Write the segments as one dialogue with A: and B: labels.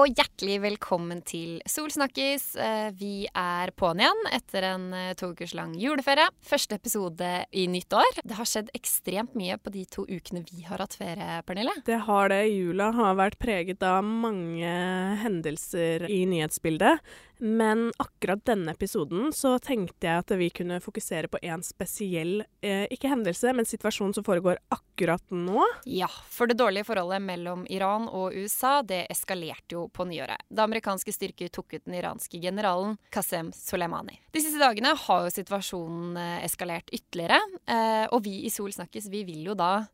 A: og hjertelig velkommen til Solsnakkis. Eh, vi er på'n igjen etter en eh, to ukers lang juleferie. Første episode i nytt år. Det har skjedd ekstremt mye på de to ukene vi har hatt ferie, Pernille.
B: Det har det. Jula har vært preget av mange hendelser i nyhetsbildet. Men akkurat denne episoden så tenkte jeg at vi kunne fokusere på en spesiell, eh, ikke hendelse, men situasjon som foregår akkurat nå.
A: Ja, for det dårlige forholdet mellom Iran og USA det eskalerte jo på nyåret. Da amerikanske styrker tok ut den iranske generalen Qasem Soleimani. De siste dagene har jo situasjonen eh, eskalert ytterligere, eh, og vi i Sol snakkes, vi vil jo da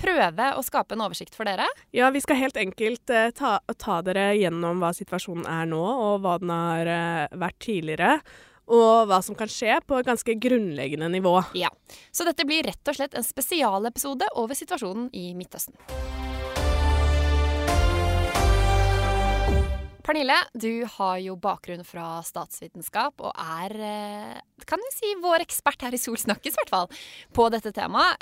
A: prøve å skape en oversikt for dere.
B: Ja, vi skal helt enkelt eh, ta, ta, dere gjennom hva situasjonen er nå, og hva den har eh, vært tidligere. Og hva som kan skje på et ganske grunnleggende nivå.
A: Ja, Så dette blir rett og slett en spesialepisode over situasjonen i Midtøsten. Pernille, du har jo bakgrunn fra statsvitenskap og er, eh, kan vi si, vår ekspert her i Solsnakkes, i hvert fall, på dette temaet.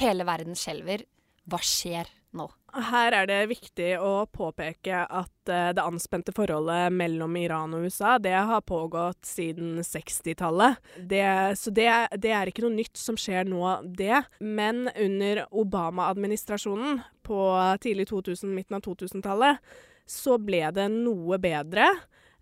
A: Eh, hele verden skjelver. Hva skjer nå?
B: Her er det viktig å påpeke at uh, det anspente forholdet mellom Iran og USA det har pågått siden 60-tallet. Så det, det, er ikke noe nytt som skjer nå, det. Men under Obama-administrasjonen på tidlig 2000, midten av 2000-tallet, så ble det noe bedre.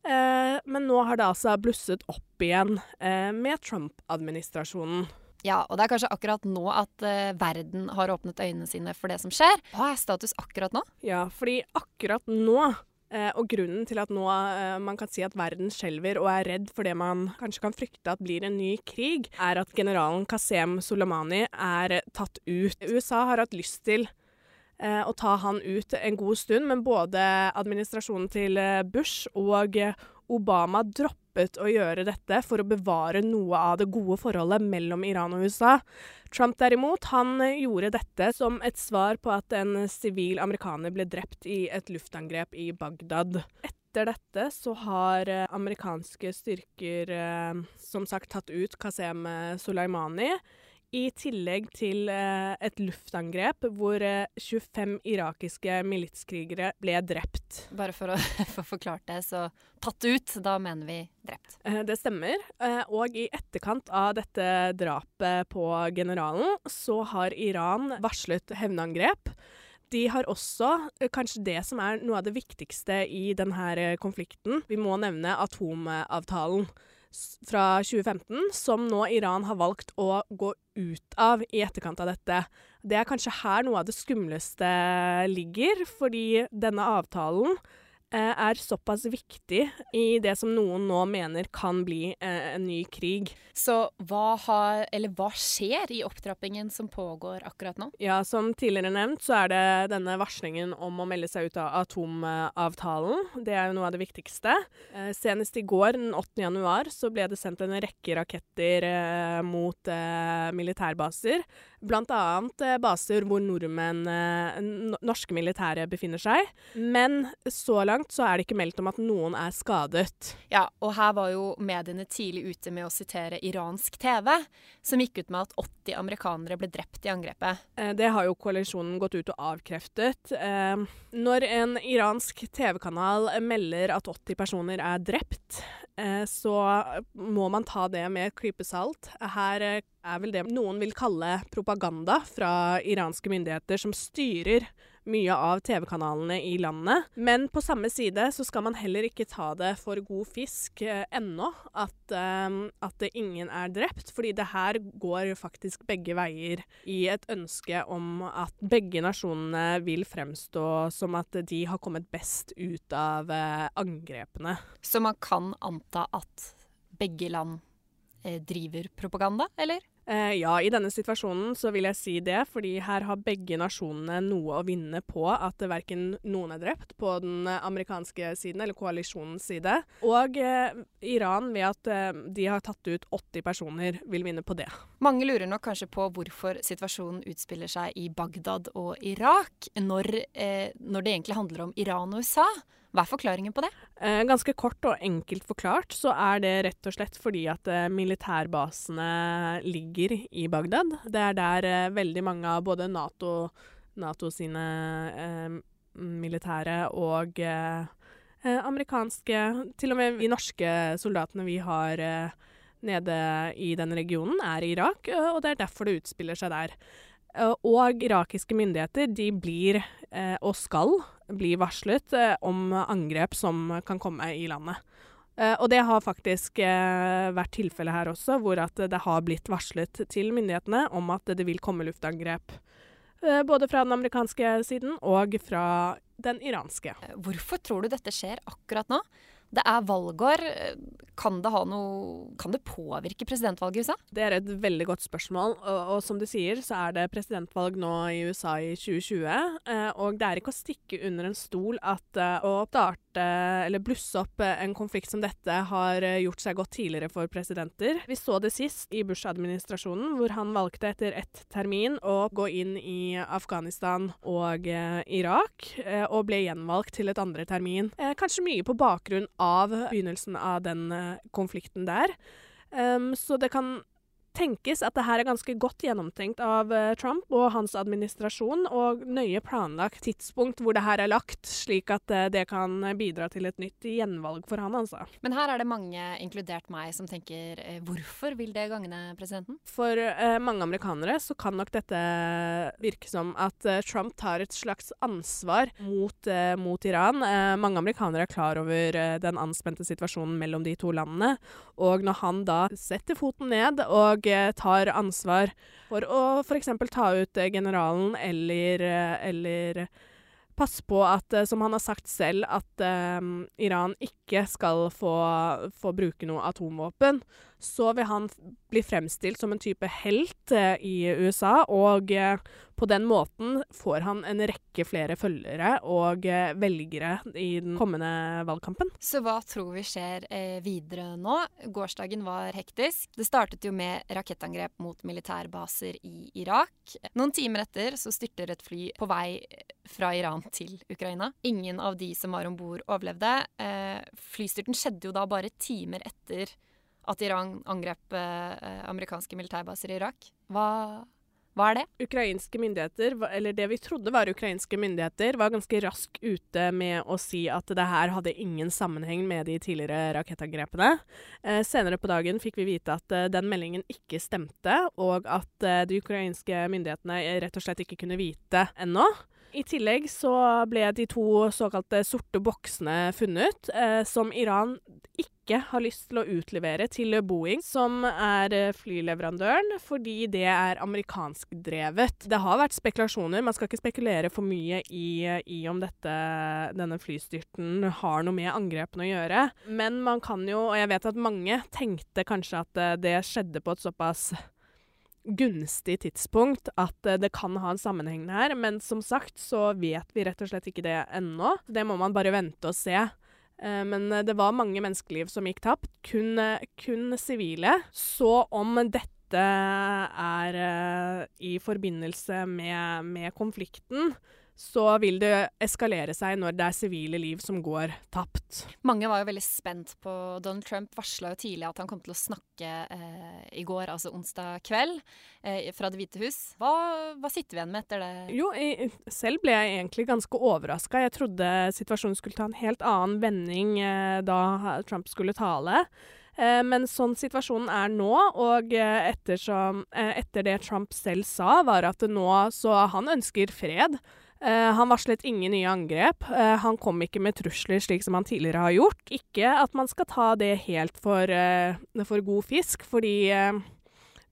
B: Uh, men nå har det altså blusset opp igjen uh, med Trump-administrasjonen.
A: Ja, og det er kanskje akkurat nå at uh, verden har åpnet øynene sine for det som skjer. Hva er status akkurat nå?
B: Ja, fordi akkurat nå uh, og grunnen til at nå uh, man kan si at verden skjelver og er redd for det man kanskje kan frykte at blir en ny krig, er at generalen Qasem Soleimani er tatt ut. USA har hatt lyst til å ta han ut en god stund, men både administrasjonen til Bush og Obama droppet å gjøre dette for å bevare noe av det gode forholdet mellom Iran og USA. Trump derimot, han gjorde dette som et svar på at en sivil amerikaner ble drept i et luftangrep i Bagdad. Etter dette så har eh, amerikanske styrker eh, som sagt tatt ut Qasem Soleimani i tillegg til eh, et luftangrep hvor eh, 25 irakiske militskrigere ble drept.
A: Bare for å få forklart det, så tatt ut, da mener vi drept.
B: Eh, det stemmer. Eh, og i etterkant av dette drapet på generalen, så har Iran varslet hevnangrep. De har også eh, kanskje det som er noe av det viktigste i denne eh, konflikten. Vi må nevne atomavtalen fra 2015, som nå Iran har valgt å gå ut av i etterkant av dette. Det er kanskje her noe av det skumleste ligger, fordi denne avtalen er såpass viktig i det som noen nå mener kan bli eh, en ny krig.
A: Så hva, har, hva, skjer i opptrappingen som pågår akkurat nå?
B: Ja, Som tidligere nevnt så er det denne varslingen om å melde seg ut av atomavtalen. Det er jo noe av det viktigste. Eh, senest i går, den 8. januar, så ble det sendt en rekke raketter eh, mot eh, militærbaser. Annet eh, baser hvor nordmenn, norske militære, befinner seg. Men så langt så er det ikke meldt om at noen er skadet.
A: Ja, og her var jo mediene tidlig ute med å sitere iransk TV, som gikk ut med at 80 amerikanere ble drept i angrepet.
B: Eh, det har jo koalisjonen gått ut og avkreftet. Eh, når en iransk TV-kanal melder at 80 personer er drept, eh, så må man ta det med klype salt. Her er vel det noen vil kalle propaganda fra iranske myndigheter, som styrer mye av TV-kanalene i landet. Men på samme side så skal man heller ikke ta det for god fisk eh, ennå at, eh, at ingen er drept. Fordi det her går faktisk begge veier i et ønske om at begge nasjonene vil fremstå som at de har kommet best ut av eh, angrepene.
A: Så man kan anta at begge land driver propaganda, eller?
B: Eh, ja, i denne situasjonen så vil jeg si det, fordi her har begge nasjonene noe å vinne på at verken noen er drept på den amerikanske siden eller koalisjonens side, og eh, Iran ved at eh, de har tatt ut 80 personer, vil vinne på det.
A: Mange lurer nok kanskje på hvorfor situasjonen utspiller seg i Bagdad og Irak, når, eh, når det egentlig handler om Iran og USA. Hva er forklaringen på det?
B: Eh, ganske kort og enkelt forklart så er det rett og slett fordi at eh, militærbasene ligger i Bagdad. Det er der eh, veldig mange av både Nato, NATO sine eh, militære og eh, eh, amerikanske Til og med de norske soldatene vi har nede i den regionen, er i Irak, og det er derfor det utspiller seg der. Og irakiske myndigheter de blir, og skal bli varslet om angrep som kan komme i landet. Og det har faktisk vært tilfellet her også, hvor at det har blitt varslet til myndighetene om at det vil komme luftangrep. Både fra den amerikanske siden og fra den iranske.
A: Hvorfor tror du dette skjer akkurat nå? Det er valgår. Kan det, noe, kan det, påvirke presidentvalget i USA?
B: Det er et veldig godt spørsmål. Og, og, som du sier, så er det presidentvalg nå i USA i 2020. Eh, og det er ikke å stikke under en stol at eh, å starte eller blusse opp eh, en konflikt som dette har gjort seg godt tidligere for presidenter. Vi så det sist i Bush-administrasjonen, hvor han valgte etter ett termin å gå inn i Afghanistan og Irak, og ble gjenvalgt til et andre termin. kanskje mye på bakgrunn av begynnelsen av den konflikten der. Um, så det kan tenkes at det her er ganske godt gjennomtenkt av uh, Trump og hans administrasjon, og nøye planlagt tidspunkt hvor det her er lagt, slik at uh, det kan bidra til et nytt gjenvalg for han, altså.
A: Men her er det mange, inkludert meg, som tenker uh, hvorfor vil det gagne presidenten?
B: For mange amerikanere så kan nok dette virke som at Trump tar et slags ansvar mot, mot Iran. mange amerikanere er klar over den anspente situasjonen mellom de to landene, og når han da setter foten ned og tar ansvar for å f.eks. ta ut eh, generalen eller, eh, eller passe på at, eh, som han har sagt selv, at um, Iran ikke skal få, få, bruke noe atomvåpen, så vil han bli fremstilt som en type helt uh, i USA, og uh, på den måten får han en rekke flere følgere og uh, velgere i den kommende valgkampen.
A: Så hva tror vi skjer videre nå? Gårsdagen var hektisk. Det startet jo med rakettangrep mot militærbaser i Irak. Noen timer etter så styrter et fly på vei fra Iran til Ukraina. Ingen av de som var om bord, overlevde. flystyrten skjedde jo da bare timer etter at Iran angrep eh, amerikanske militærbaser i Irak. Hva, hva er det?
B: Ukrainske myndigheter, eller det vi trodde var ukrainske myndigheter, var ganske rask ute med å si at det her hadde ingen sammenheng med de tidligere rakettangrepene. Eh, senere på dagen fikk vi vite at eh, den meldingen ikke stemte, og at eh, de ukrainske myndighetene rett og slett ikke kunne vite ennå. I tillegg så ble de to såkalte sorte boksene funnet, eh, som Iran ikke har lyst til å utlevere til Boeing, som er eh, flyleverandøren, fordi det er amerikanskdrevet. Det har vært spekulasjoner, man skal ikke spekulere for mye i, i om dette, denne flystyrten har noe med angrepene å gjøre. Men man kan jo, og jeg vet at mange tenkte kanskje at eh, det skjedde på et såpass gunstig tidspunkt at uh, det kan ha en sammenheng her. Men som sagt så vet vi rett og slett ikke det ennå. Det må man bare vente og se. Uh, men uh, det var mange menneskeliv som gikk tapt. Kun, kun sivile. Så om dette er i forbindelse med, med konflikten, så vil det eskalere seg når det er sivile liv som går tapt.
A: Mange var jo veldig spent på Donald Trump varsla jo tidlig at han kom til å snakke eh, i går, altså onsdag kveld, eh, fra Det hvite hus. Hva, hva, sitter vi igjen med etter det?
B: Jo, jeg, selv ble jeg egentlig ganske overraska. Jeg trodde situasjonen skulle ta en helt annen vending eh, da Trump skulle tale. Eh, men sånn situasjonen er nå, og eh, ettersom, eh, etter det Trump selv sa, var at nå så han ønsker fred. Uh, han varslet ingen nye angrep. Uh, han kom ikke med trusler slik som han tidligere har gjort. Ikke at man skal ta det helt for, uh, for god fisk, fordi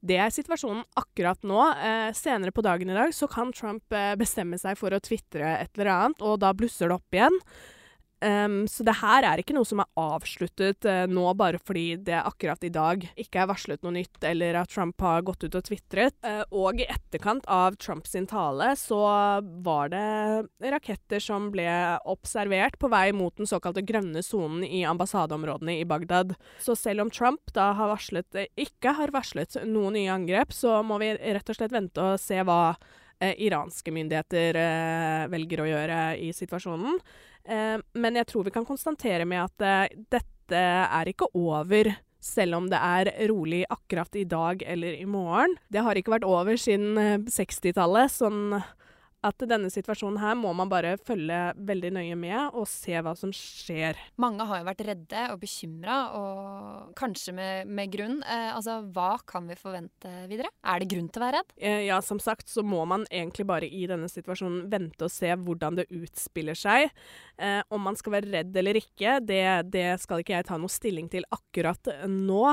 B: det er situasjonen akkurat nå. senere på dagen i dag så kan Trump bestemme seg for å tvitre et eller annet, og da blusser det opp igjen. Um, så det her er ikke noe som er avsluttet uh, nå bare fordi det akkurat i dag ikke er varslet noe nytt, eller at Trump har gått ut og tvitret. Uh, og i etterkant av Trumps tale så var det raketter som ble observert på vei mot den såkalte grønne sonen i ambassadeområdene i Bagdad. Så selv om Trump da har varslet, uh, ikke har varslet noen nye angrep, så må vi rett og slett vente og se hva iranske myndigheter velger å gjøre i situasjonen. Eh, men jeg tror vi kan konstatere med at eh, dette er ikke over selv om det er rolig akkurat i dag eller i morgen. Det har ikke vært over siden 60-tallet, eh, sånn at denne situasjonen her må man bare følge veldig nøye med og se hva som skjer.
A: Mange har jo vært redde og bekymra, og kanskje med, med grunn. Eh, altså, hva kan vi forvente videre? Er det grunn til å være redd?
B: Eh, ja, som sagt så må man egentlig bare i denne situasjonen vente og se hvordan det utspiller seg. Eh, om man skal være redd eller ikke, det, det skal ikke jeg ta noe stilling til akkurat nå.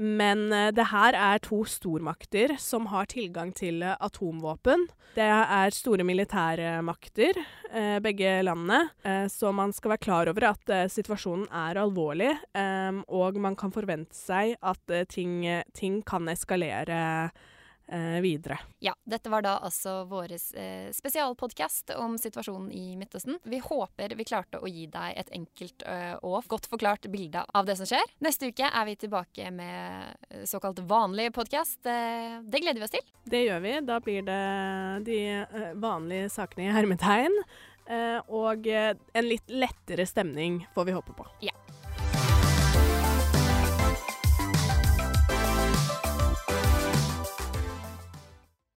B: Men uh, det her er to stormakter som har tilgang til uh, atomvåpen. Det er store militære makter, uh, begge landene. så man skal være klar over at situasjonen er alvorlig, og man kan forvente seg at ting, ting kan eskalere eh, videre.
A: Ja, dette var da altså vår eh, spesialpodkast om situasjonen i Midtøsten. Vi håper vi klarte å gi deg et enkelt eh, og godt forklart bilde av det som skjer. Neste uke er vi tilbake med eh, såkalt vanlig podkast. Eh, det gleder vi oss til.
B: Det gjør vi. Da blir det de eh, vanlige sakene i hermetegn. og en litt lettere stemning, får vi håpe på.
A: Ja.